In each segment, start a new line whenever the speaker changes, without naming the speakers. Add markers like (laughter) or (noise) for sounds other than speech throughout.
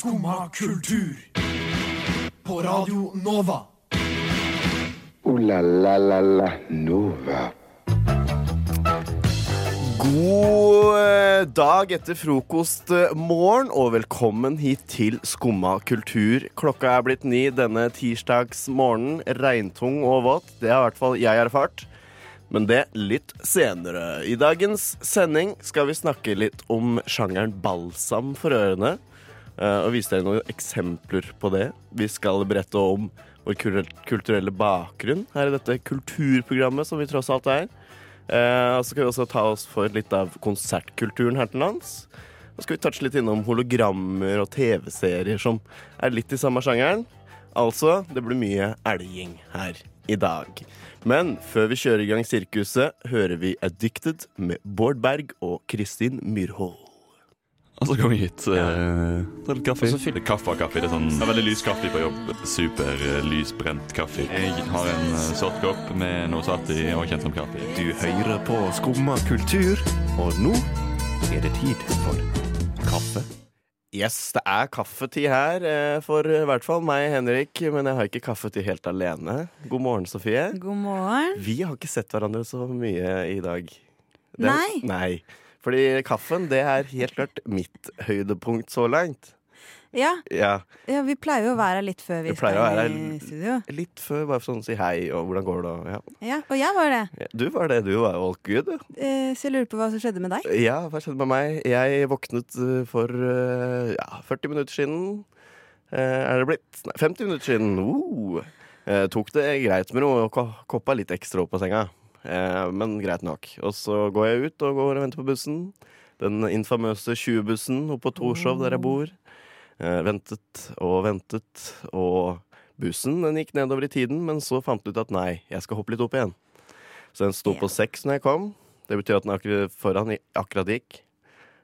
Skumma kultur. På Radio Nova.
O-la-la-la-la Nova.
God eh, dag etter frokostmorgen, og velkommen hit til Skumma kultur. Klokka er blitt ni denne tirsdagsmorgenen. Regntung og våt. Det har i hvert fall jeg erfart. Men det litt senere. I dagens sending skal vi snakke litt om sjangeren balsam for ørene. Eh, Og vise dere noen eksempler på det. Vi skal berette om vår kulturelle bakgrunn her i dette kulturprogrammet som vi tross alt er. Eh, og så skal vi også ta oss for litt av konsertkulturen her til lands. Så skal vi touche litt innom hologrammer og TV-serier som er litt i samme sjangeren. Altså, det blir mye elging her i dag. Men før vi kjører i gang sirkuset, hører vi Addicted med Bård Berg og Kristin Myrhold.
Og så kom jeg hit. Ja. litt kaffe. Og så fyller kaffe og kaffe. Det er sånn det er veldig lys kaffe på jobb. Super eh, lysbrent kaffe. Jeg har en eh, sort kopp med noe satt i og kjent som kaffe.
Du hører på Skumma kultur, og nå er det tid for kaffe. Yes, det er kaffetid her for i hvert fall meg, Henrik. Men jeg har ikke kaffetid helt alene. God morgen, Sofie.
God morgen.
Vi har ikke sett hverandre så mye i dag.
Nei.
Nei. Fordi kaffen, det er helt klart mitt høydepunkt så langt.
Ja,
Ja,
ja, vi pleier jo å være her litt før vi
Vi
skal
være
i studio.
Litt før, bare for sånn å si hei og hvordan går det og ja.
Ja, og jeg var det.
Du var det, du var all good, du.
Eh, så jeg lurer på hva som skjedde med deg.
Ja, hva skjedde med meg? Jeg våknet eh, for eh, ja, 40 minutter siden. Eh, er det blitt? Nei, 50 minutter siden. Uh. Eh, tok det greit med noe og ko- koppa litt ekstra opp på senga. Eh, men greit nok. Og så går jeg ut og går og venter på bussen. Den infamøse 20-bussen oppe på Torshov, der jeg bor. Eh, ventet og ventet, og bussen den gikk nedover i tiden, men så fant jeg ut at nei, jeg skal hoppe litt opp igjen. Så den sto på seks når jeg kom. Det betyr at den akkurat foran akkurat gikk.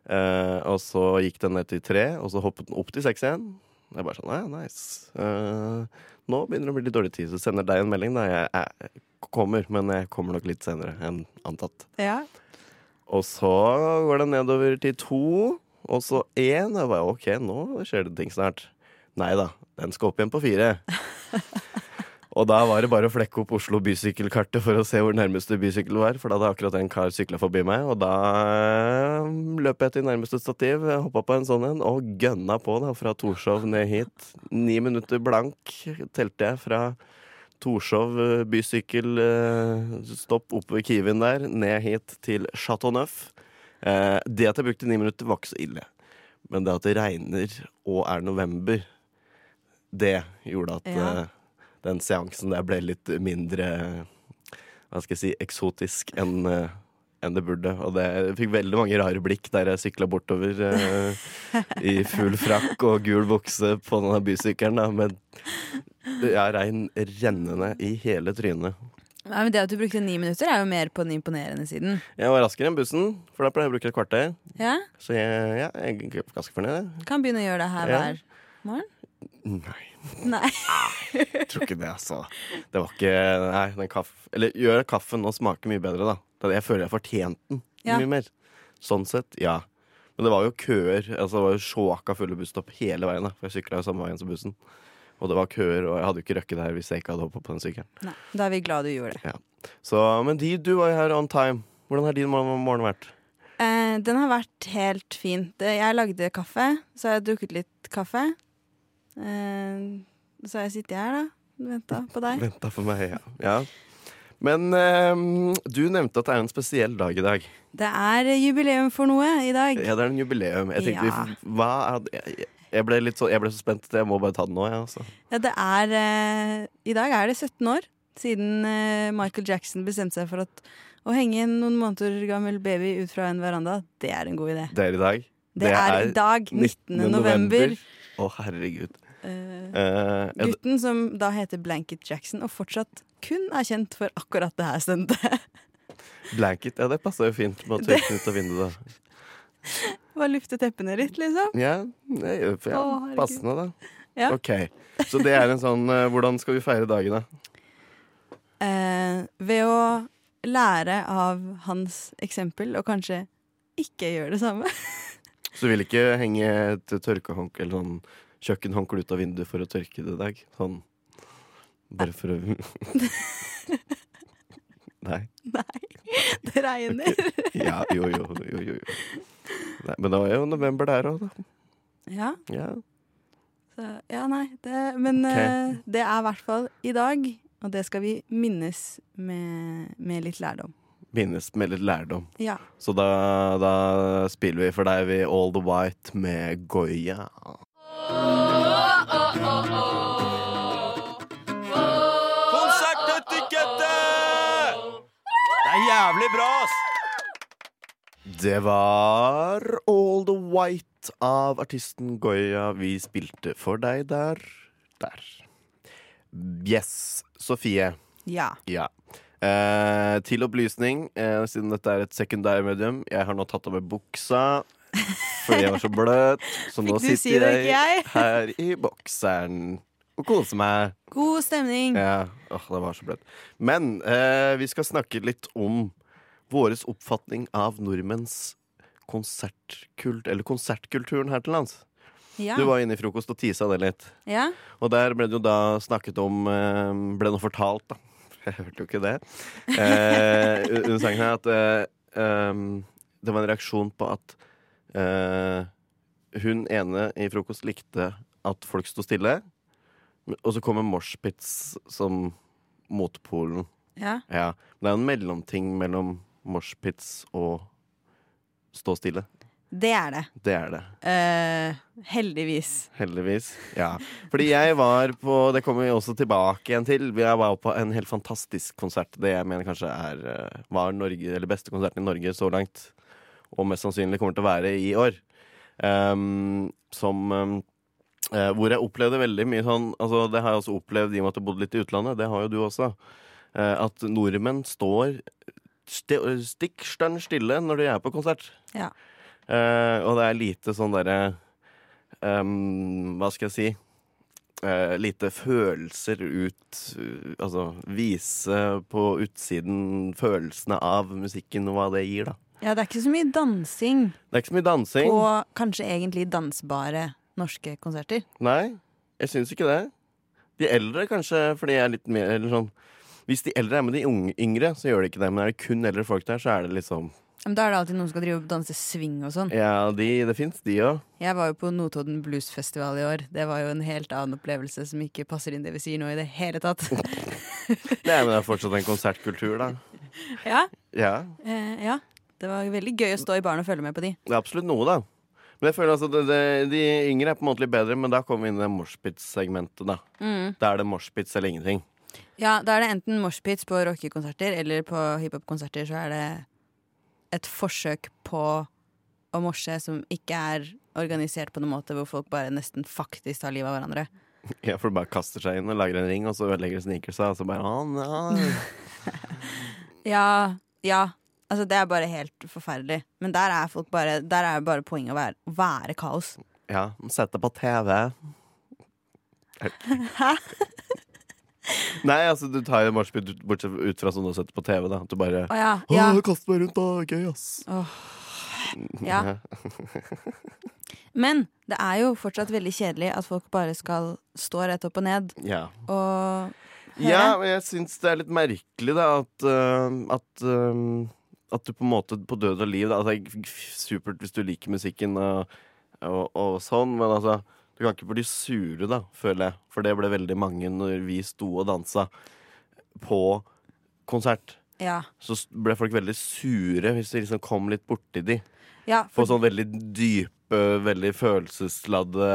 Eh, og så gikk den ned til tre, og så hoppet den opp til seks igjen. Jeg bare sånn, ja, nice. Eh, nå begynner det å bli litt dårlig tid, så sender deg en melding da jeg, jeg kommer, men jeg kommer nok litt senere enn antatt.
Ja.
Og så går det nedover til to, og så én. Jeg bare OK, nå skjer det ting snart. Nei da, den skal opp igjen på fire. (laughs) og da var det bare å flekke opp Oslo bysykkelkartet for å se hvor nærmeste bysykkel var. For da hadde akkurat en kar sykla forbi meg, og da eh, løp jeg til nærmeste stativ, hoppa på en sånn en og gønna på da, fra Torshov ned hit. Ni minutter blank telte jeg fra Torshov bysykkel bysykkelstopp oppe ved Kiwien der, ned hit til Chateau Neuf. Eh, det at jeg brukte ni minutter, var ikke så ille. Men det at det regner og er november, det gjorde at
Ja.
eh, den seansen der ble litt mindre Hva skal jeg si eksotisk enn eh, enn det burde. Og det jeg fikk veldig mange rare blikk der jeg sykla bortover eh, (laughs) i full frakk og gul bukse på denne bysykkelen, da, med er regn rennende i hele trynet.
Nei, men Det at du brukte ni minutter, er jo mer på den imponerende siden.
Jeg var raskere enn bussen, for da pleier jeg å bruke et kvarter.
Ja,
Så jeg, ja, jeg er ganske fornøyd.
Kan begynne å gjøre det her
Ja.
hver morgen.
Nei,
Nei.
jeg tror ikke det, altså. Det var ikke Nei, den kaff... Eller gjør kaffen nå smake mye bedre, da. Jeg føler jeg fortjente den
Ja.
mye mer. Sånn sett, ja. Men det var jo køer. Altså, det var jo sjåka fulle busstopp hele veien. da For jeg sykla jo samme veien som bussen. Og det var køer, og jeg hadde jo ikke røkket det her hvis jeg ikke hadde hoppa på den sykkelen.
Nei. Da er vi glad du gjorde det.
Så, men de, du var jo her on time. Hvordan har din morgen, morgen vært?
Eh, den har vært helt fin. Jeg lagde kaffe, så har jeg drukket litt kaffe. Eh, så har jeg sittet her, da. Venta på deg. (laughs)
Venta på meg, ja. ja. Men ehm, du nevnte at det er en spesiell dag i dag.
Det er jubileum for noe i dag.
Ja, det er en jubileum. Jeg tenkte,
Ja.
vi- hva er det? Jeg- ble, så, jeg ble så spent. Jeg må bare ta den nå, Ja, Altså.
Ja, det er eh, I dag er det 17 år siden eh, Michael Jackson bestemte seg for at å henge en noen måneder gammel baby ut fra en veranda, det er en god idé.
Det er i dag.
Det, er, i dag, 19. november.
Å, herregud.
Eh,
Eh, er
gutten som da heter Blanket Jackson, og fortsatt kun er kjent for akkurat det her stuntet.
blanket, ja, det passa jo fint med å tørke ut av vinduet. (laughs)
Bare lufte teppene litt, liksom.
Ja, ja passende, da.
Ja.
Ok, Så det er en sånn uh, Hvordan skal vi feire dagen, da?
Eh, ved å lære av hans eksempel, og kanskje ikke gjøre det samme.
Så du vil ikke henge et tørkehåndkle eller sånn kjøkkenhåndkle ut av vinduet for å tørke det i dag? Sånn bare for å (laughs) Nei.
Nei, det regner.
Ja, jo, jo, jo, jo. jo. Nei, men det var jo november der òg, da.
Ja,
Ja.
så, ja nei. Det, men
okay.
uh, det er i hvert fall i dag, og det skal vi minnes med, med litt lærdom.
Minnes med litt lærdom.
Ja.
Så da, da spiller vi for deg vi All The White med Goya.
Konsertetikette! Det er jævlig bra, ass!
Det var All The White av artisten Goya vi spilte for deg der. Der. Yes. Sofie.
ja.
Ja. Eh, til opplysning, eh, siden dette er et sekundærmedium Jeg har nå tatt av meg buksa fordi jeg var så bløt. Så nå
du si det,
jeg, her i bokseren og koser meg.
God stemning.
Ja, åh, det var så bløtt. Men eh, vi skal snakke litt om vår oppfatning av nordmenns konsertkult, eller konsertkulturen her til lands.
Ja.
Du var inne i frokost og tisa det litt.
ja.
Og der ble det jo da snakket om eh, Ble noe fortalt, da. (laughs) Jeg hørte jo ikke det. Eh, under sangen her at eh, um, det var en reaksjon på at eh, hun ene i frokost likte at folk sto stille. Og så kommer moshpits som motpolen.
ja.
Ja. Det er en mellomting mellom moshpits og stå stille.
Det er det.
Det er det.
Uh, heldigvis.
Heldigvis. Ja. Fordi jeg var på Det kommer vi også tilbake igjen til. Jeg var på en helt fantastisk konsert. Det jeg mener kanskje er eh, var Norge, eller beste konserten i Norge så langt. Og mest sannsynlig kommer til å være i år. Um, som um, Hvor jeg opplevde veldig mye sånn altså Det har jeg også opplevd i og med at jeg bodde litt i utlandet. Det har jo du også. Uh, at nordmenn står sti, stikk stønn stille når de er på konsert.
Ja.
Uh, og det er lite sånn derre um, Hva skal jeg si? Uh, lite følelser ut uh, Altså vise på utsiden følelsene av musikken og hva det gir, da.
Ja, det er ikke så mye dansing
Det er ikke så mye dansing.
på kanskje egentlig dansbare norske konserter.
Nei, jeg syns ikke det. De eldre kanskje, fordi jeg er litt mer eller sånn Hvis de eldre er med de unge, yngre, så gjør de ikke det. Men er det kun eldre folk der, så er det liksom
Men da er det alltid noen som skal drive og danse swing og sånn.
Ja, de, det fins, de òg.
Jeg var jo på Notodden Bluesfestival i år. Det var jo en helt annen opplevelse som ikke passer inn det vi sier nå i det hele tatt. (laughs)
Nei, men det er fortsatt en konsertkultur, da. (laughs)
ja.
Ja.
Eh, ja. Det var veldig gøy å stå i baren og følge med på de.
Det er absolutt noe, da. Men jeg føler altså det, det, De yngre er på en måte litt bedre, men da kommer vi inn i det moshpit-segmentet. Da Da er det moshpits eller ingenting.
Ja, da er det enten moshpits på rockekonserter eller på hiphopkonserter så er det et forsøk på å morse som ikke er organisert på noen måte hvor folk bare nesten faktisk tar livet av hverandre.
Ja, For de bare kaster seg inn og lager en ring, og så legger de sneakersa, og så bare «Å, nei». (laughs)
Ja, ja. Altså, det er bare helt forferdelig. Men der er folk bare Der er bare poenget å være, være kaos.
Ja, sett det på TV. (laughs)
Hæ?
Nei, altså du tar jo ut- bortsett ut fra sånn du setter på TV. da At du bare
Å ja.
Å, kast meg rundt, da! Gøy, ass.
ja. (laughs) Men det er jo fortsatt veldig kjedelig at folk bare skal stå rett opp og ned
Ja.
og høre.
Ja, og jeg syns det er litt merkelig, da, at, uh, at, øh, at du på en måte på død og liv da, altså, er Supert hvis du liker musikken og, og, og sånn, men altså Du kan ikke bli sure, da, føler jeg. For det ble veldig mange når vi sto og dansa på konsert.
Ja.
Så ble folk veldig sure hvis de liksom kom litt borti de.
ja
På sånn veldig dype, veldig følelsesladde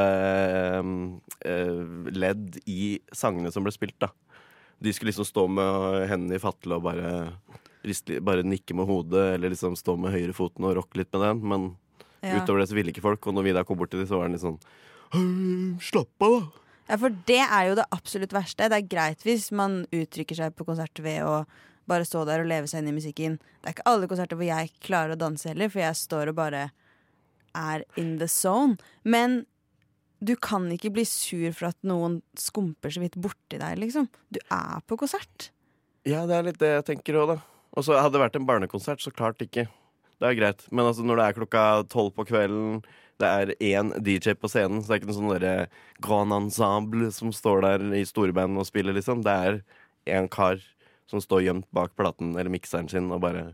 eh, ledd i sangene som ble spilt, da. De skulle liksom stå med hendene i fatle og bare, riste, bare nikke med hodet, eller liksom stå med høyrefoten og rocke litt med den. Men
ja.
utover det så ville ikke folk, og når vi da kom bort til dem, så var den litt sånn «Hei, Slapp av, da!
ja, for det er jo det absolutt verste. Det er greit hvis man uttrykker seg på konsert ved å bare stå der og leve seg inn i musikken. Det er ikke alle konserter hvor jeg klarer å danse heller, for jeg står og bare er in the zone. Men du kan ikke bli sur for at noen skumper så vidt borti deg, liksom. Du er på konsert.
Ja, det er litt det jeg tenker òg, da. Og så hadde det vært en barnekonsert, så klart ikke. Det er greit. Men altså, når det er klokka tolv på kvelden, Det er én DJ på scenen, så det er ikke noe sånn derre grand ensemble som står der i storband og spiller, liksom. Det er én kar som står gjemt bak platen eller mikseren sin og bare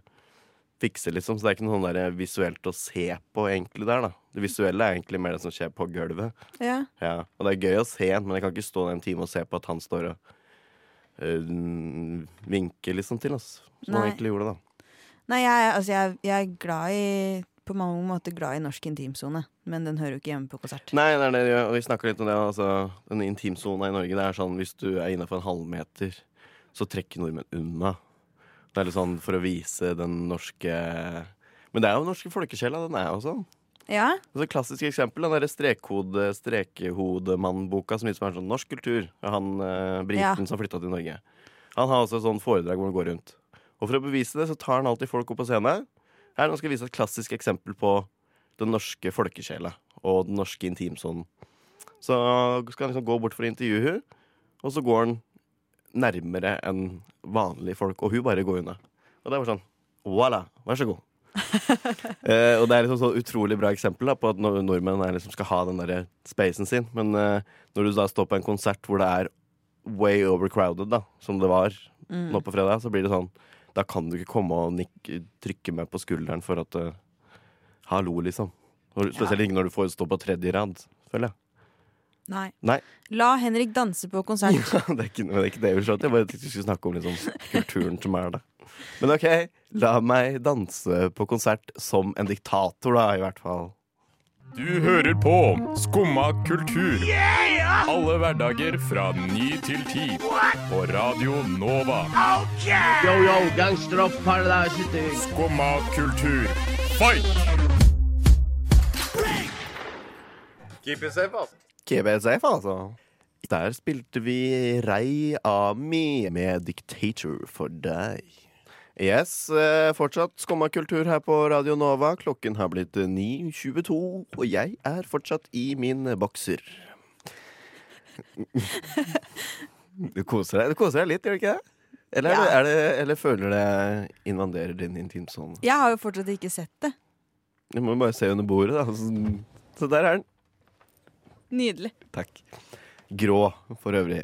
fikser, liksom. Så det er ikke noe sånn der visuelt å se på egentlig der, da. Det visuelle er egentlig mer det som skjer på gulvet.
Ja.
Ja, og det er gøy å se, men jeg kan ikke stå der en time og se på at han står og øh, vinker liksom til oss. Som han egentlig gjorde, da.
Nei, jeg, altså, jeg, jeg er glad i På mange måter glad i norsk intimsone, men den hører jo ikke hjemme på konsert.
Nei, det er det, og vi snakker litt om det. Altså, den intimsona i Norge, det er sånn hvis du er innafor en halvmeter, så trekker nordmenn unna. Det er litt sånn for å vise den norske Men det er jo den norske folkesjela, den er jo sånn.
Ja,
Altså, klassisk eksempel den derre strekehodemannboka som liksom er sånn norsk kultur. Han eh, briten
Ja.
som flytta til Norge. Han har også et sånn foredrag hvor han går rundt. Og for å bevise det, så tar han alltid folk opp på scenen. Her, nå skal jeg vise et klassisk eksempel på den norske folkesjela og den norske intimsonen. Så skal han liksom gå bort for å intervjue hun og så går han nærmere enn vanlige folk, og hun bare går unna. Og det er bare sånn Voilà, vær så god. (laughs) Eh, og det er liksom så utrolig bra eksempel da, på at nordmenn liksom skal ha den der spacen sin. Men eh, når du da står på en konsert hvor det er way overcrowded, da, som det var
Mm.
nå på fredag, så blir det sånn Da kan du ikke komme og nikke, trykke meg på skulderen for at uh, Hallo, liksom. Når, spesielt ikke når du får stå på tredje rad, føler jeg.
nei.
Nei.
La Henrik danse på konsert. (laughs)
Ja, det, er ikke, det er ikke det vi skjønte. Jeg bare tenkte vi skulle snakke om liksom, kulturen som er der. Men OK, la meg danse på konsert som en diktator, da, i hvert fall.
Du hører på Skumma kultur. Alle hverdager fra ny til ti. På Radio Nova. Skumma kultur. Fight!
Keep it safe, altså. Keep it safe, altså. Der spilte vi Rei Ami med 'Dictator for deg'. Yes, eh, fortsatt skumma kultur her på Radio Nova. Klokken har blitt 9.22, og jeg er fortsatt i min bokser. Du koser deg, du koser deg litt, gjør du ikke det? Eller, er
Ja.
det, er det, eller føler det invaderer din intimsone?
Jeg har jo fortsatt ikke sett det.
Du må jo bare se under bordet, da. Så, så der er den.
Nydelig.
Takk. Grå, for øvrig.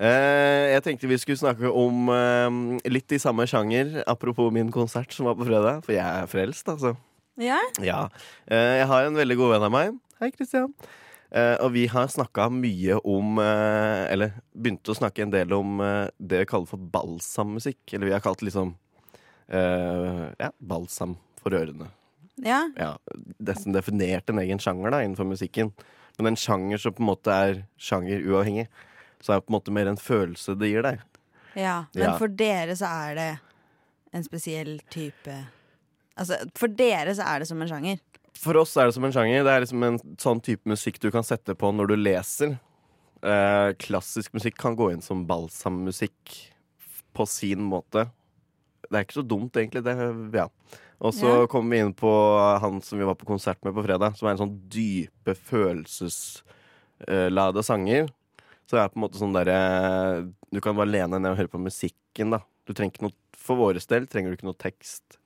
Eh, jeg tenkte vi skulle snakke om eh, litt i samme sjanger, apropos min konsert som var på fredag. For jeg er frelst, altså.
Ja?
Ja. Eh, jeg har en veldig god venn av meg. Hei, Kristian. Og vi har snakka mye om Eller begynte å snakke en del om det vi kaller for balsammusikk. Eller vi har kalt liksom Ja, balsam for ørene
Ja.
ja, nesten definert en egen sjanger da, innenfor musikken. Men en sjanger som på en måte er sjangeruavhengig. Så er det på en måte mer en følelse det gir deg.
ja. Men
Ja.
for dere så er det en spesiell type Altså, for dere så er det som en sjanger.
For oss er det som en sjanger. Det er liksom en sånn type musikk du kan sette på når du leser. Eh, klassisk musikk kan gå inn som balsammusikk på sin måte. Det er ikke så dumt, egentlig. Det, ja. Og så
Ja.
kommer vi inn på han som vi var på konsert med på fredag, som er en sånn dype følelsesladede sanger. Så det er på en måte sånn derre Du kan bare lene deg ned og høre på musikken, da. Du trenger ikke noe For våres del trenger du ikke noe tekst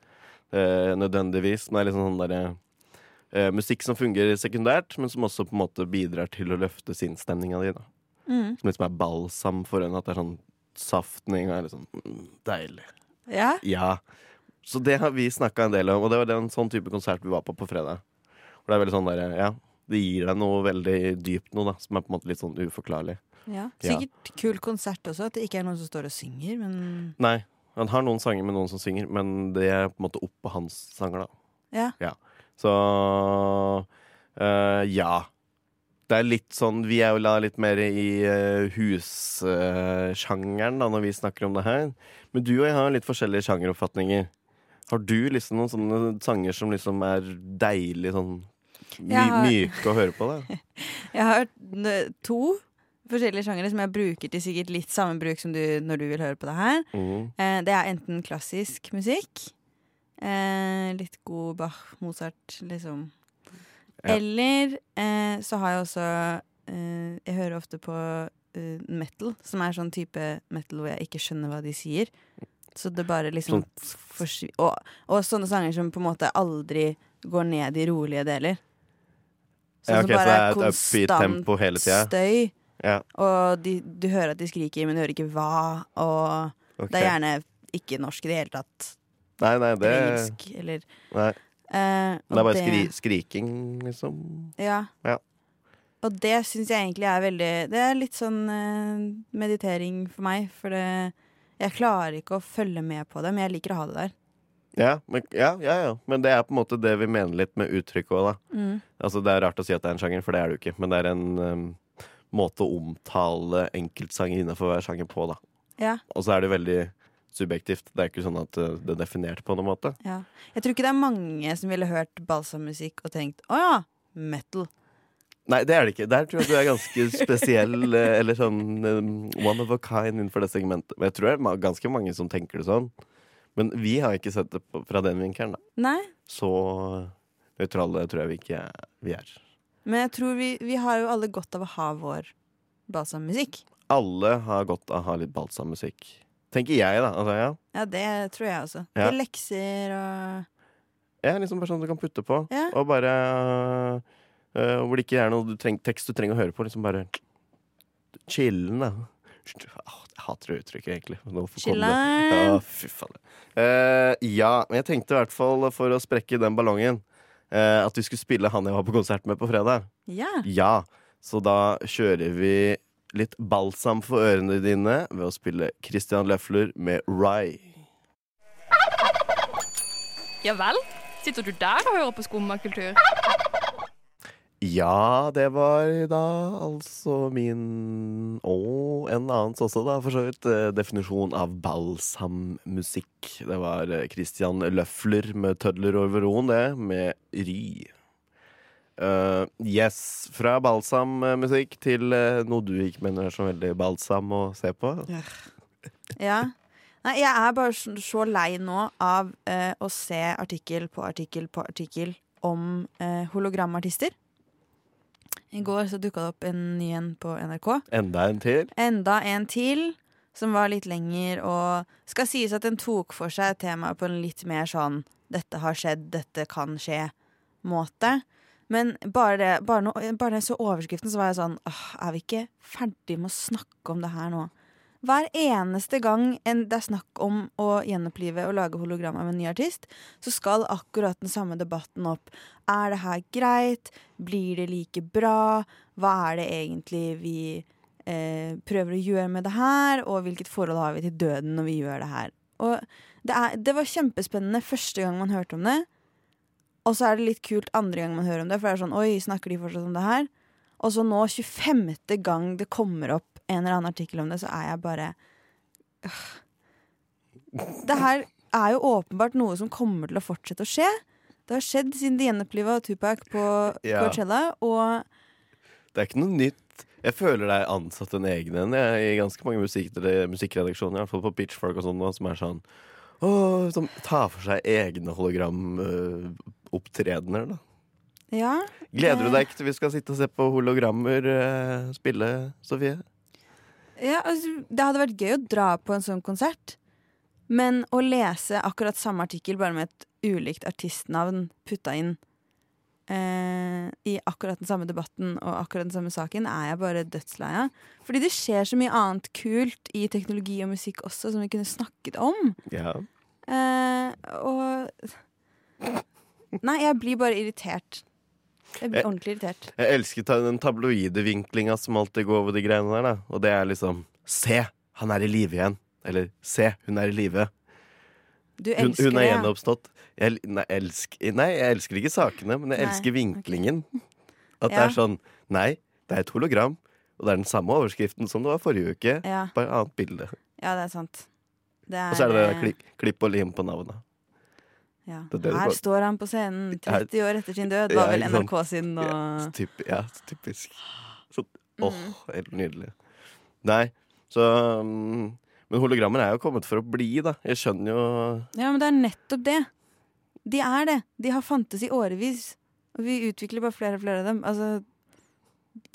eh, nødvendigvis. Men det er liksom sånn derre eh, musikk som fungerer sekundært, men som også på en måte bidrar til å løfte sinnsstemninga di. da.
Mm.
Som liksom er balsam for en. At det er sånn saftning og mm, deilig.
Ja?
Ja. Så det har vi snakka en del om, og det var en sånn type konsert vi var på på fredag. Og det er veldig sånn der, ja, det gir deg noe veldig dypt noe, da, som er på en måte litt sånn uforklarlig.
ja.
Ja.
Sikkert kul konsert også, at det ikke er noen som står og synger, men
Nei, han har noen sanger med noen som synger, men det er på en måte oppå hans sanger, da.
ja.
Så øh, ja. Det er litt sånn Vi er jo litt mer i uh, hussjangeren da når vi snakker om det her. Men du og jeg har litt forskjellige sjangeroppfatninger. Har du liksom noen sånne sanger som liksom er deilig sånn my
har-
myke å høre på? da? (laughs)
Jeg har to forskjellige sjangere som jeg bruker til sikkert litt samme bruk som du når du vil høre på det her.
Mm.
Eh, det er enten klassisk musikk, eh, litt god Bach, Mozart, liksom.
Ja.
Eller eh, så har jeg også eh, Jeg hører ofte på eh, metal, som er sånn type metal hvor jeg ikke skjønner hva de sier. Så det bare liksom
Sånn-
og, og sånne sanger som på en måte aldri går ned i rolige deler. Sånn
Ja,
som
ok, så
bare
det
er
er konstant tempo hele
støy.
Ja,
Og de, du hører at de skriker, men du hører ikke hva. Og
okay.
det er gjerne ikke norsk i det hele tatt.
Nei, nei, det,
Eller engelsk. Eller
nei,
Uh,
det er
bare
bare skri, skriking, liksom.
Ja.
Ja.
Og det syns jeg egentlig er veldig Det er litt sånn uh, meditering for meg. For det, jeg klarer ikke å følge med på det, men jeg liker å ha det der.
Ja men, ja, ja, ja. men det er på en måte det vi mener litt med uttrykk òg, da.
Mm.
Altså, det er rart å si at det er en sjanger, for det er det jo ikke. Men det er en um, måte å omtale enkeltsanger innenfor hver sjanger på, da.
Ja,
Og så er det veldig subjektivt. Det er ikke sånn at uh, det er definert på noen måte.
ja. Jeg tror ikke det er mange som ville hørt balsammusikk og tenkt 'å ja, metal'.
Nei, det er det ikke. Der tror jeg du er ganske spesiell, (laughs) eh, eller sånn um, one of a kind innenfor det segmentet. Men jeg tror det er ganske mange som tenker det sånn. Men vi har ikke sett det fra den vinkelen, da.
Nei,
Så nøytrale tror jeg vi ikke vi er.
men jeg tror vi, vi har jo alle godt av å ha vår balsammusikk.
Alle har godt av å ha litt balsammusikk. Tenker jeg, da. Altså, ja.
Ja, det tror jeg også.
Ja.
Til lekser og
Ja, liksom bare sånn du kan putte på.
Ja.
Og bare øh, Hvor det ikke er noe du treng, tekst du trenger å høre på. Liksom bare chillen, da. Jeg hater det uttrykket, egentlig. Det.
Chiller'n.
Ja, fy faen. Eh, ja, men jeg tenkte i hvert fall, for å sprekke den ballongen, eh, at vi skulle spille han jeg var på konsert med på fredag.
Ja.
Ja, så da kjører vi litt balsam for ørene dine ved å spille Christian Løfler med Rye.
Ja vel? Sitter du der og hører på skummakultur?
Ja, det var da altså min Og en annens også, da, for så vidt. eh, Definisjon av balsammusikk. Det var eh, Christian Løfler med 'Tødler over roen', det, med Ry. Uh, yes. Fra balsammusikk til uh, noe du ikke mener er så veldig balsam å se på.
ja. Nei, jeg er bare så, lei nå av uh, å se artikkel på artikkel på artikkel om hologramartister. I går så dukka det opp en ny en på NRK.
Enda en til.
Enda en til, som var litt lenger, og skal sies at den tok for seg temaet på en litt mer sånn 'dette har skjedd, dette kan skje'-måte. Men bare det, bare, no, bare det så overskriften, så var jeg sånn «Åh, Er vi ikke ferdig med å snakke om det her nå? Hver eneste gang det er snakk om å gjenopplive og lage hologrammer med en ny artist, så skal akkurat den samme debatten opp. Er det her greit? Blir det like bra? Hva er det egentlig vi eh, prøver å gjøre med det her? Og hvilket forhold har vi til døden når vi gjør det her? Og det, er, det var kjempespennende første gang man hørte om det. Og så er det litt kult andre gang man hører om det, for det er sånn Oi, snakker de fortsatt om det her? Og så nå, 25. gang det kommer opp en eller annen artikkel om det, så er jeg bare øh. Det her er jo åpenbart noe som kommer til å fortsette å skje. Det har skjedd siden de gjenoppliva Tupac på
Ja.
Coachella, og
Det er ikke noe nytt. Jeg føler det er ansatt en egen en i ganske mange musikk, musikkredaksjoner, i hvert fall på Pitchfork og sånn, som er sånn Åh, som tar for seg egne hologramopptredener, da.
Ja.
Gleder du
Eh.
deg ikke til vi skal sitte og se på hologrammer eh, spille, Sofie?
Ja, altså, det hadde vært gøy å dra på en sånn konsert. Men å lese akkurat samme artikkel, bare med et ulikt artistnavn putta inn eh, i akkurat den samme debatten og akkurat den samme saken, er jeg bare dødslei av. Fordi det skjer så mye annet kult i teknologi og musikk også, som vi kunne snakket om.
Ja.
Eh, og Nei, jeg blir bare irritert. Jeg blir ordentlig irritert.
Jeg elsker den tabloide vinklinga som alltid går over de greiene der, da. Og det er liksom Se, han er i live igjen. Eller se, hun er i live.
Du
Hun,
elsker
hun er
det. ja.
gjenoppstått. Jeg, nei, elsk, nei, jeg elsker ikke sakene, men jeg
Nei,
elsker vinklingen. At det er sånn Nei, det er et hologram. Og det er den samme overskriften som det var forrige uke.
Ja,
Bare annet bilde.
ja, det er sant. Det er,
Og så er det det klipp, klipp og lim på navnet.
Ja.
Er
Her står han på scenen 30 år etter sin død, var vel. NRK sin. Og...
Ja, typ, ja, typisk. Så,
Mm.
åh, helt nydelig. Nei, så um, Men hologrammer er jo kommet for å bli, da. Jeg skjønner jo
Ja, men det er nettopp det. De er det. De har fantes i årevis. Og vi utvikler bare flere og flere av dem. Altså,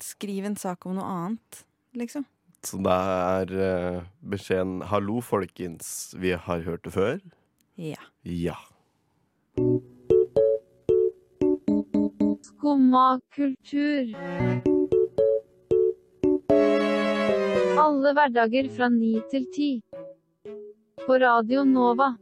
skriv en sak om noe annet, liksom.
Så da er uh, beskjeden 'hallo, folkens, vi har hørt det før'?
Ja.
Ja.
Skumma kultur. Alle hverdager fra ni til ti. På Radio Nova.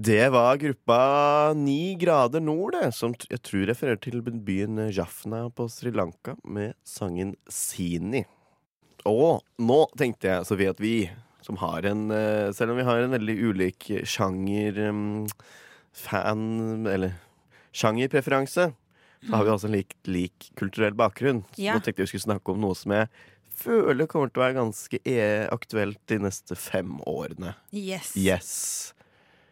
Det var gruppa Ni grader nord, det, som jeg tror refererer til byen Jafna på Sri Lanka med sangen Sini. Og nå tenkte jeg, Sofie, at vi som har en eh, Selv om vi har en veldig ulik sjanger mm, fan Eller sjangerpreferanse, så har vi også en lik, lik kulturell bakgrunn. Så
Ja.
nå tenkte jeg vi skulle snakke om noe som jeg føler kommer til å være ganske e aktuelt de neste fem årene.
Yes.
Yes.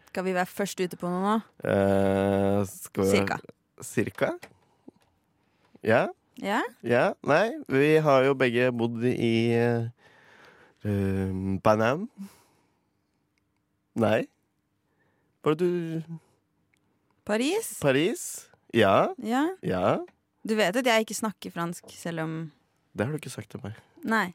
Skal vi være først ute på noe nå?
Uh,
Cirka.
Cirka? Ja?
Ja?
Ja? Nei, vi har jo begge bodd i uh, Panam. Nei? Var det du
Paris?
Paris? Ja?
Ja.
Ja?
Du vet at jeg ikke snakker fransk, selv om
Det har du ikke sagt til meg.
Nei.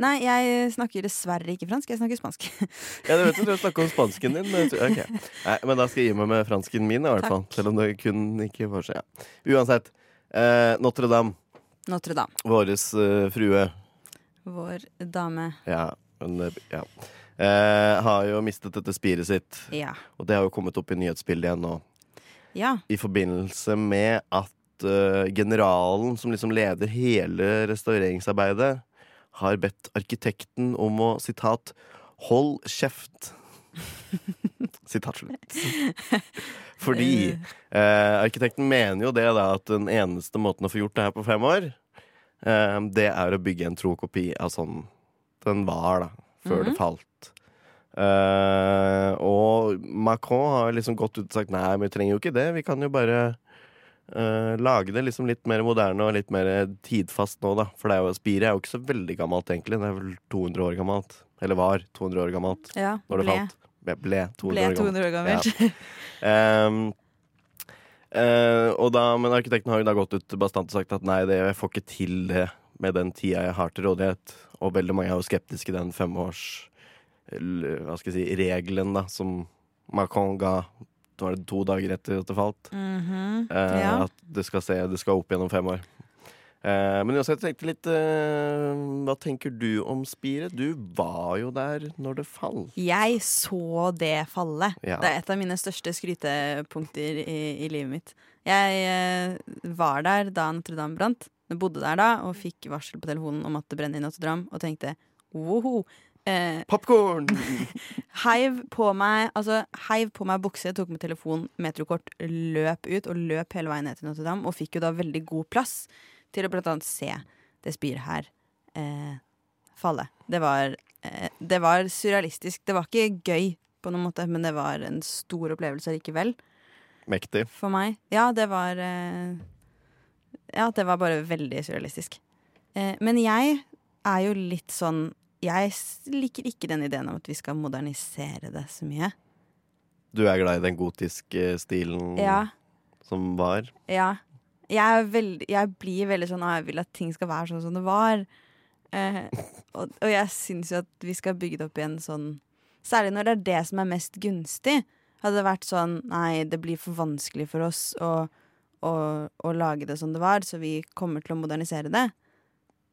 Nei, jeg snakker dessverre ikke fransk. Jeg snakker spansk. (laughs)
Ja, du vet at du snakker om spansken din. Men, okay. (laughs) Nei, men da skal jeg gi meg med fransken min, i hvert fall. Selv om det kun ikke får seg. ja. Uansett. eh, Notre-Dame,
Notre-Dame.
våres eh, frue.
Vår dame.
Ja, men eh, ja. Eh, har jo mistet dette spiret sitt.
Ja.
Og det har jo kommet opp i nyhetsbildet igjen nå.
Ja.
I forbindelse med at uh, generalen som liksom leder hele restaureringsarbeidet, har bedt arkitekten om å, sitat, hold kjeft. (laughs) sitat slutt. Fordi eh, arkitekten mener jo det da at den eneste måten å få gjort det her på fem år, eh, det er å bygge en tro kopi av sånn den var, da, før det falt. Eh, og Macron har liksom gått ut og sagt nei, vi trenger jo ikke det. Vi kan jo bare eh, lage det liksom litt mer moderne og litt mer tidfast nå, da. For det er jo, spiret er jo ikke så veldig gammelt, egentlig. Det er vel 200 år gammelt. Eller var 200 år gammelt
ja.
når det
Ble,
falt. Ble, ble 200 år gammelt.
200 år gammelt.
Ja. eh, og da, men arkitekten har jo da gått ut bastant og sagt at nei, det, jeg får ikke til det med den tida jeg har til rådighet. Og veldig mange er jo skeptiske i den femårs hva skal jeg si, regelen da, som Macron ga var det to dager etter at det falt.
Mhm.
Eh,
Ja.
At det skal, se, det skal opp gjennom fem år. Eh, men uansett, jeg tenkte litt eh, Hva tenker du om spiret? Du var jo der når det falt.
Jeg så det falle.
Ja.
Det er et av mine største skrytepunkter i, i livet mitt. Jeg eh, var der da Notre-Dame brant. Jeg bodde der da og fikk varsel på telefonen om at det brenner i Notre-Dame, og tenkte woho. Eh,
Popkorn! (laughs)
heiv på meg Altså, heiv på meg bukse, tok med telefon, metrokort, løp ut og løp hele veien ned til Notre-Dame, og fikk jo da veldig god plass til å blant annet se det spiret her eh, falle. Det var, eh, det var surrealistisk. Det var ikke gøy på noen måte, men det var en stor opplevelse likevel
Mektig.
for meg. Ja, det var eh, Ja, det var bare veldig surrealistisk. Eh, men jeg er jo litt sånn Jeg liker ikke den ideen om at vi skal modernisere det så mye.
Du er glad i den gotiske stilen
Ja,
som var?
ja. Jeg, veldig, jeg blir veldig sånn jeg vil at ting skal være sånn som det var. Eh, og, og jeg syns jo at vi skal bygge det opp igjen sånn Særlig når det er det som er mest gunstig. Hadde det vært sånn nei, det blir for vanskelig for oss å, å, å lage det som det var, så vi kommer til å modernisere det.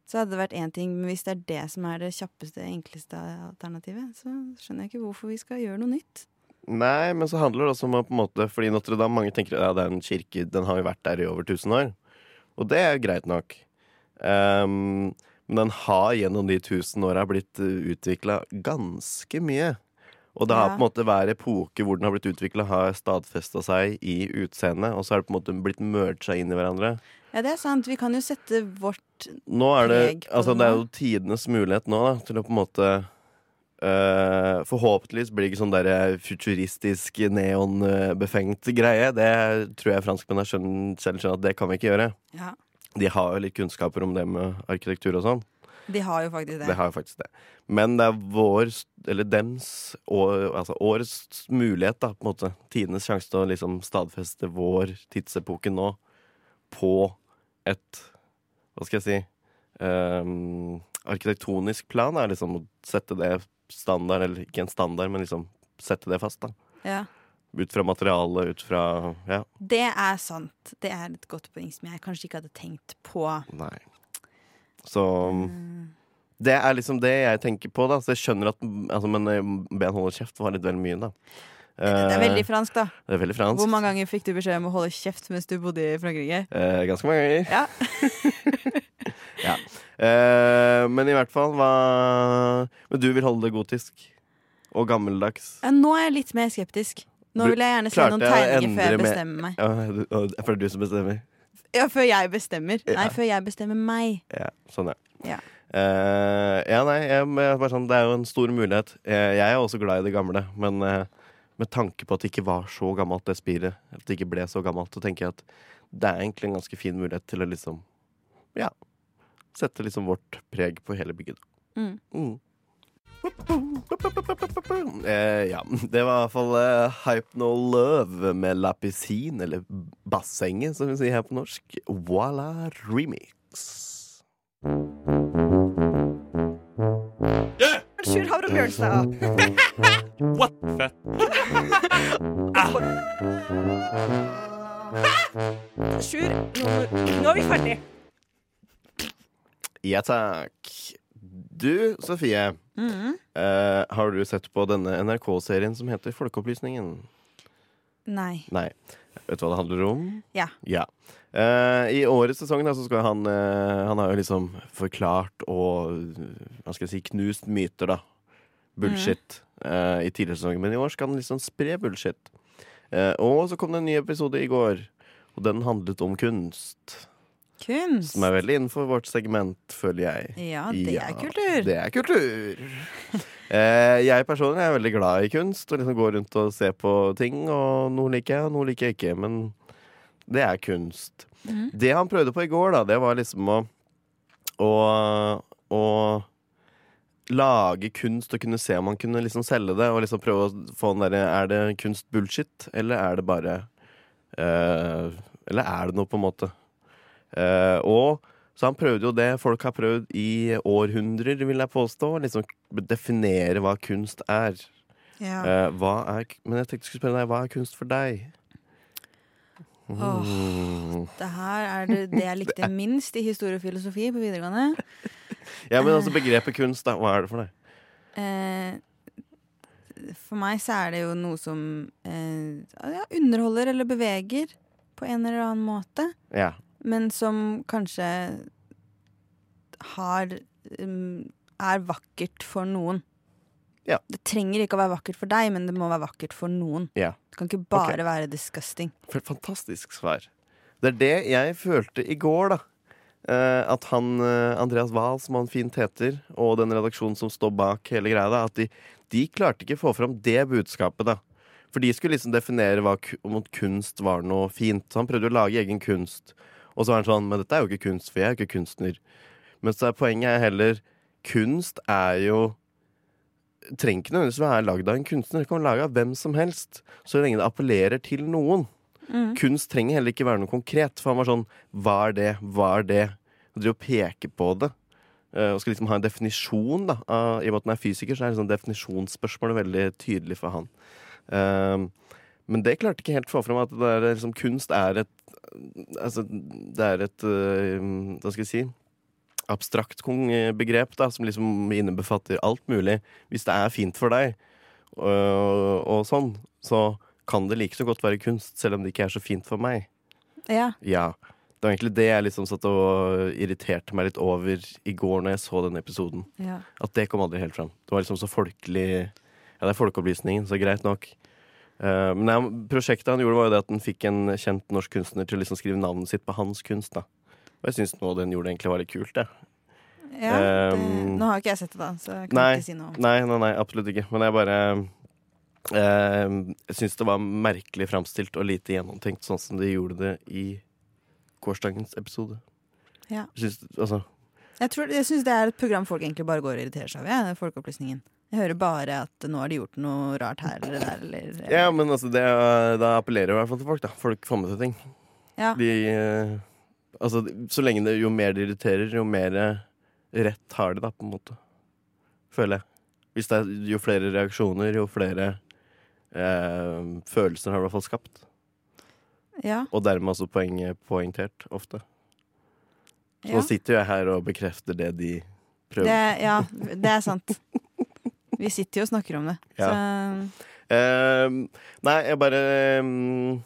Så hadde det vært én ting, men hvis det er det som er det kjappeste, enkleste alternativet, så skjønner jeg ikke hvorfor vi skal gjøre noe nytt.
Nei, men så handler det også om å på en måte Fordi Notre-Dame, mange tenker ja, det er en kirke, den har jo vært der i over 1000 år. Og det er jo greit nok. Um, men den har gjennom de 1000 åra blitt utvikla ganske mye. Og det har på en måte hver epoke hvor den har blitt utvikla, har stadfesta seg i utseendet. Og så har det på en måte blitt merga inn i hverandre.
Ja, det er sant. Vi kan jo sette vårt
er
preg på
Altså,
det
det er jo tidenes mulighet nå, da, til å på en måte eh, Forhåpentligvis blir det ikke sånn der futuristisk, neonbefengt greie. Det tror jeg franskmennene selv skjønner at det kan vi ikke gjøre.
Ja,
De har jo litt kunnskaper om det med arkitektur og sånn.
de har jo faktisk det.
De har jo faktisk det. Men det er vår, eller dems, år, altså årets mulighet, da, på en måte. Tidenes sjanse til å liksom stadfeste vår tidsepoke nå på et Hva skal jeg si ehm, Arkitektonisk plan er liksom å sette det standard, eller ikke en standard, men liksom sette det fast, da.
Ja.
Ut fra materialet, ut fra Ja,
Det er sant. Det er et godt poeng som jeg kanskje ikke hadde tenkt på.
nei. Så Det er liksom det jeg tenker på, da. Så jeg skjønner at altså, Men eh, Ben holder kjeft var litt vel mye, da.
Det er veldig
Eh,
fransk, da.
det er veldig fransk.
Hvor mange ganger fikk du beskjed om å holde kjeft mens du bodde i Frankrike?
Eh, ganske mange ganger.
Ja. (laughs) (laughs)
ja. Eh, men i hvert fall hva Men du vil holde det gotisk? Og gammeldags?
Nå er jeg litt mer skeptisk. Nå vil jeg gjerne se noen tegninger før jeg bestemmer meg.
Ja, for det er du som bestemmer?
Ja, før jeg bestemmer. Nei,
Ja.
før jeg bestemmer meg.
Ja, sånn, ja.
Ja.
Uh, ja, nei, jeg, jeg er bare sånn, det er jo en stor mulighet. Eh, jeg er også glad i det gamle, men uh, med tanke på at det ikke var så gammelt, det spiret, at det ikke ble så gammelt, så tenker jeg at det er egentlig en ganske fin mulighet til å liksom Ja. Sette liksom vårt preg på hele bygget.
Mm.
Mm. Eh, ja, det var i hvert fall eh, Hype No Love med Lapisin, eller Bassenget, som vi sier her på norsk. Voila remix.
Sjur Havre Bjørnstad.
What? Fett.
Sjur, nå, nå er vi ferdig.
Ja takk. Du, Sofie. eh, har du sett på denne NRK-serien som heter Folkeopplysningen?
Nei.
Nei. Vet du hva det handler om?
Ja.
Ja. Eh, I årets sesong da, så skal han eh, Han har jo liksom forklart og Hva skal jeg si knust myter, da. Bullshit. eh, I tidligere sesonger. Men i år skal han liksom spre bullshit. Eh, og så kom det en ny episode i går, og den handlet om kunst.
Kunst.
Som er veldig innenfor vårt segment, føler jeg.
Ja, det
Ja,
er kultur.
Det er kultur. (laughs) eh, jeg personlig er veldig glad i kunst og liksom går rundt og ser på ting. Og noe liker jeg, og noe liker jeg ikke. Men det er kunst.
Mm.
Det han prøvde på i går, da, det var liksom å å, å lage kunst og kunne se om han kunne liksom selge det. Og liksom prøve å få den derre Er det kunst bullshit, eller er det bare eh, Eller er det noe, på en måte? Eh, og så han prøvde jo det folk har prøvd i århundrer, vil jeg påstå. Liksom definere hva kunst er.
Ja.
Uh, er men jeg tenkte jeg skulle spørre deg, hva er kunst for deg?
Åh.
Oh,
Det her er det, det jeg likte (laughs) minst i historie og filosofi på videregående. (laughs)
Ja, men altså begrepet kunst, da. Hva er det for deg?
Eh, for meg så er det jo noe som eh, ja, underholder eller beveger på en eller annen måte.
Ja.
Men som kanskje har um, er vakkert for noen.
Ja.
Det trenger ikke å være vakkert for deg, men det må være vakkert for noen.
ja.
Det kan ikke bare være disgusting.
For et fantastisk svar. Det er det jeg følte i går, da. Eh, at han, eh, Andreas Wahl, som han fint heter, og den redaksjonen som står bak hele greia, da, at de, de klarte ikke å få fram det budskapet, da. For de skulle liksom definere hva, om kunst var noe fint. Så han prøvde å lage egen kunst. Og så er han sånn Men dette er jo ikke kunst, for jeg er ikke kunstner. Men så er poenget er heller Kunst er jo trenger ikke nødvendigvis være lagd av en kunstner. Det kan være laget av hvem som helst, så lenge det appellerer til noen.
Mm.
Kunst trenger heller ikke være noe konkret. For han var sånn Hva er det? Hva er det? Og driver og peker på det. eh, og skal liksom ha en definisjon, da. I og med at han er fysiker, så er liksom definisjonsspørsmålet veldig tydelig for han. Ehm, men det klarte ikke helt å få fram at det er, liksom, kunst er et Altså, det er et eh, Hva skal jeg si? abstrakt kong- begrep da, som liksom innebefatter alt mulig. Hvis det er fint for deg, og, og sånn, så kan det like så godt være kunst, selv om det ikke er så fint for meg.
Ja.
Ja. Det var egentlig det jeg liksom satt og irriterte meg litt over i går når jeg så den episoden.
ja.
At det kom aldri helt fram. Det var liksom så folkelig Ja, det er folkeopplysningen, så greit nok. Eh, men ja, prosjektet han gjorde, var jo det at han fikk en kjent norsk kunstner til å liksom skrive navnet sitt på hans kunst. da Og jeg syns noe den gjorde, egentlig var litt kult. det
ja det,
Um,
nå har ikke jeg sett det, da, så jeg kan
nei,
ikke si noe.
Nei, nei, nei, absolutt ikke. Men jeg bare eh, syns det var merkelig framstilt og lite gjennomtenkt, sånn som de gjorde det i gårsdagens episode.
Ja.
Syns, altså,
Jeg, tror- jeg syns det er et program folk egentlig bare går og irriterer seg over. Ja, Folkeopplysningen. Jeg hører bare at nå har de gjort noe rart her eller der. Eller,
ja, men altså, det, da appellerer jeg i hvert fall til folk. da Folk får med seg ting.
Ja.
De, eh, altså, så lenge det, jo mer det irriterer, jo mer rett har de, da, på en måte. Føler jeg. Hvis det er jo flere reaksjoner, jo flere Eh, følelser har du i hvert fall skapt.
Ja.
Og dermed også poenget poengtert, ofte. Så
ja.
nå sitter jo jeg her og bekrefter det de prøver.
Det, ja, det er sant. (laughs) Vi sitter jo og snakker om det.
Ja.
Så
uh, nei, jeg bare um,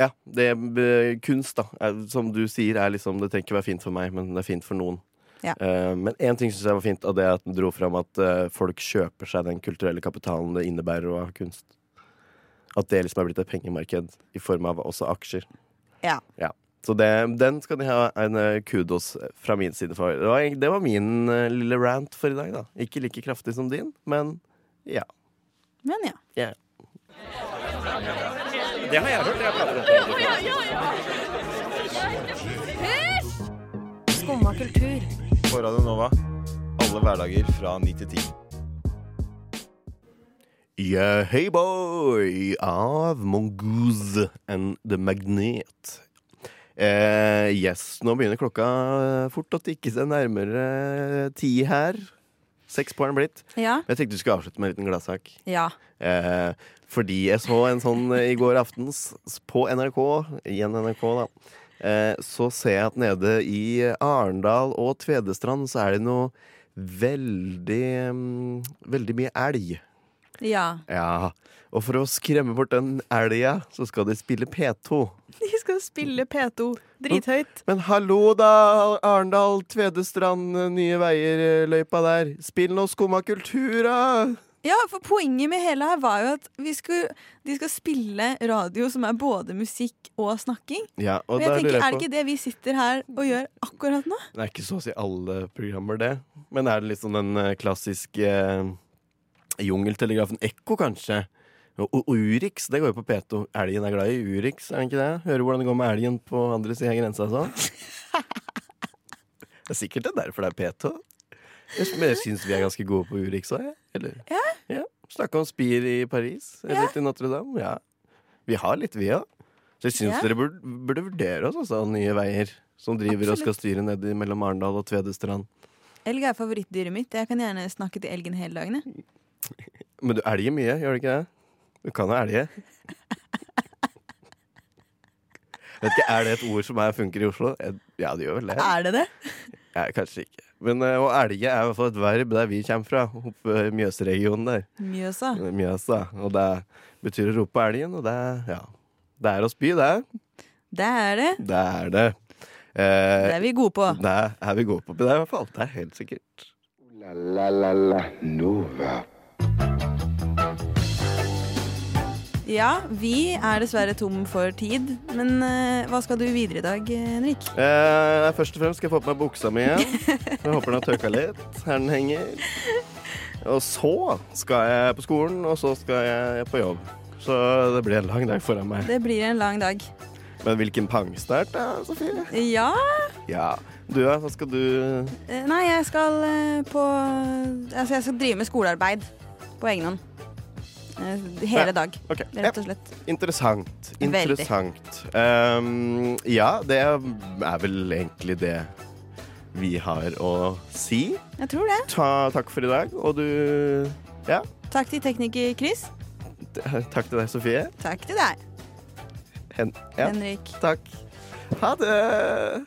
Ja, det er kunst, da. Er, som du sier, er liksom Det trenger ikke være fint for meg, men det er fint for noen.
Ja.
Uh, men én ting syns jeg var fint, og det at den dro fram at uh, folk kjøper seg den kulturelle kapitalen det innebærer å ha kunst. At det liksom er blitt et pengemarked i form av også aksjer.
Ja. Ja.
Så det, den skal de ha en eh, kudos fra min side for. Det var, det var min eh, lille rant for i dag, da. Ikke like kraftig som din, men ja.
Men ja.
Det har jeg hørt. Jeg prater
Skumma kultur.
På Radio Nova. Alle hverdager fra 9 til 10.
Yeah, hey boy av Mongoose and The Magnet. Eh, yes, nå begynner klokka fort å tikke seg nærmere ti her. Seks på er blitt.
Ja.
Men jeg tenkte du skulle avslutte med en liten gladsak.
ja.
Eh, fordi jeg så en sånn eh, i går aftens på NRK, igjen NRK, da. Eh, så ser jeg at nede i Arendal og Tvedestrand så er det noe veldig mm, Veldig mye elg.
Ja.
Ja. Og for å skremme bort den elga, så skal de spille P2. (laughs)
De skal spille P2 drithøyt.
Men hallo da, Arendal, Tvedestrand, Nye Veier-løypa der. Spill nå Skumma kultur, da!
Ja, for poenget med hele her var jo at vi skulle, de skal spille radio som er både musikk og snakking.
Ja, og
Men jeg tenker, Er det ikke det vi sitter her og gjør akkurat nå?
Det er ikke så å si alle programmer, det. Men er det liksom den eh, klassiske eh, jungeltelegrafen Ekko, kanskje? Og, Urix, det går jo på P2. Elgen er glad i Urix, er den ikke det? Hører hvordan det går med elgen på andre sida av grensa og sånn. (laughs) Det er sikkert det er derfor det er P2. Men jeg syns vi er ganske gode på Urix òg, jeg. Eller?
Ja.
Snakka om Spir i Paris, eller
Ja.
til Notre-Dame. Ja. Vi har litt, vi òg. Så jeg syns
Ja.
dere burde, burde vurdere oss, altså, Nye Veier. Som driver og skal styre nedi mellom Arendal og Tvedestrand.
Elg er favorittdyret mitt. Jeg kan gjerne snakke til elgen hele dagen. jeg.
Men du elger mye, gjør du ikke det? Du kan jo elge. Vet ikke, Er det et ord som er, funker i Oslo? Ja, det gjør vel det.
Er det det?
Ja, kanskje ikke. Men eh, å elge er i hvert fall et verb der vi kommer fra. Oppe i Mjøsregionen der.
Mjøsa.
Mjøsa. Og det betyr å rope elgen, og det, ja. det er å spy, det.
Det er det.
Det er det.
Det
Eh,
er vi gode på.
det er vi gode på. Det er i hvert fall. Det er helt sikkert.
La la la la Nova.
Ja, vi er dessverre tom for tid. Men uh, hva skal du videre i dag, eh, Henrik?
Uh, først og fremst skal jeg få på meg buksa mi igjen. (laughs) Jeg håper den har tørka litt. Her den henger. Og så skal jeg på skolen, og så skal jeg på jobb. Så det blir en lang dag foran meg.
Det blir en lang dag.
Men hvilken pangstart da, Sofie?
Ja
Ja. Du da, hva skal du
uh, Nei, jeg skal på Altså, jeg skal drive med skolearbeid på egen hånd. Eh, Hele dag,
Ok. Ja.
rett og slett.
Interessant. Interessant. Um, ja, det er vel egentlig det vi har å si.
Jeg tror det.
Ta, takk for i dag, og du Ja.
Takk til tekniker Chris.
Takk til deg, Sofie.
Takk til deg,
Hen ja,
Henrik.
takk. Ha det!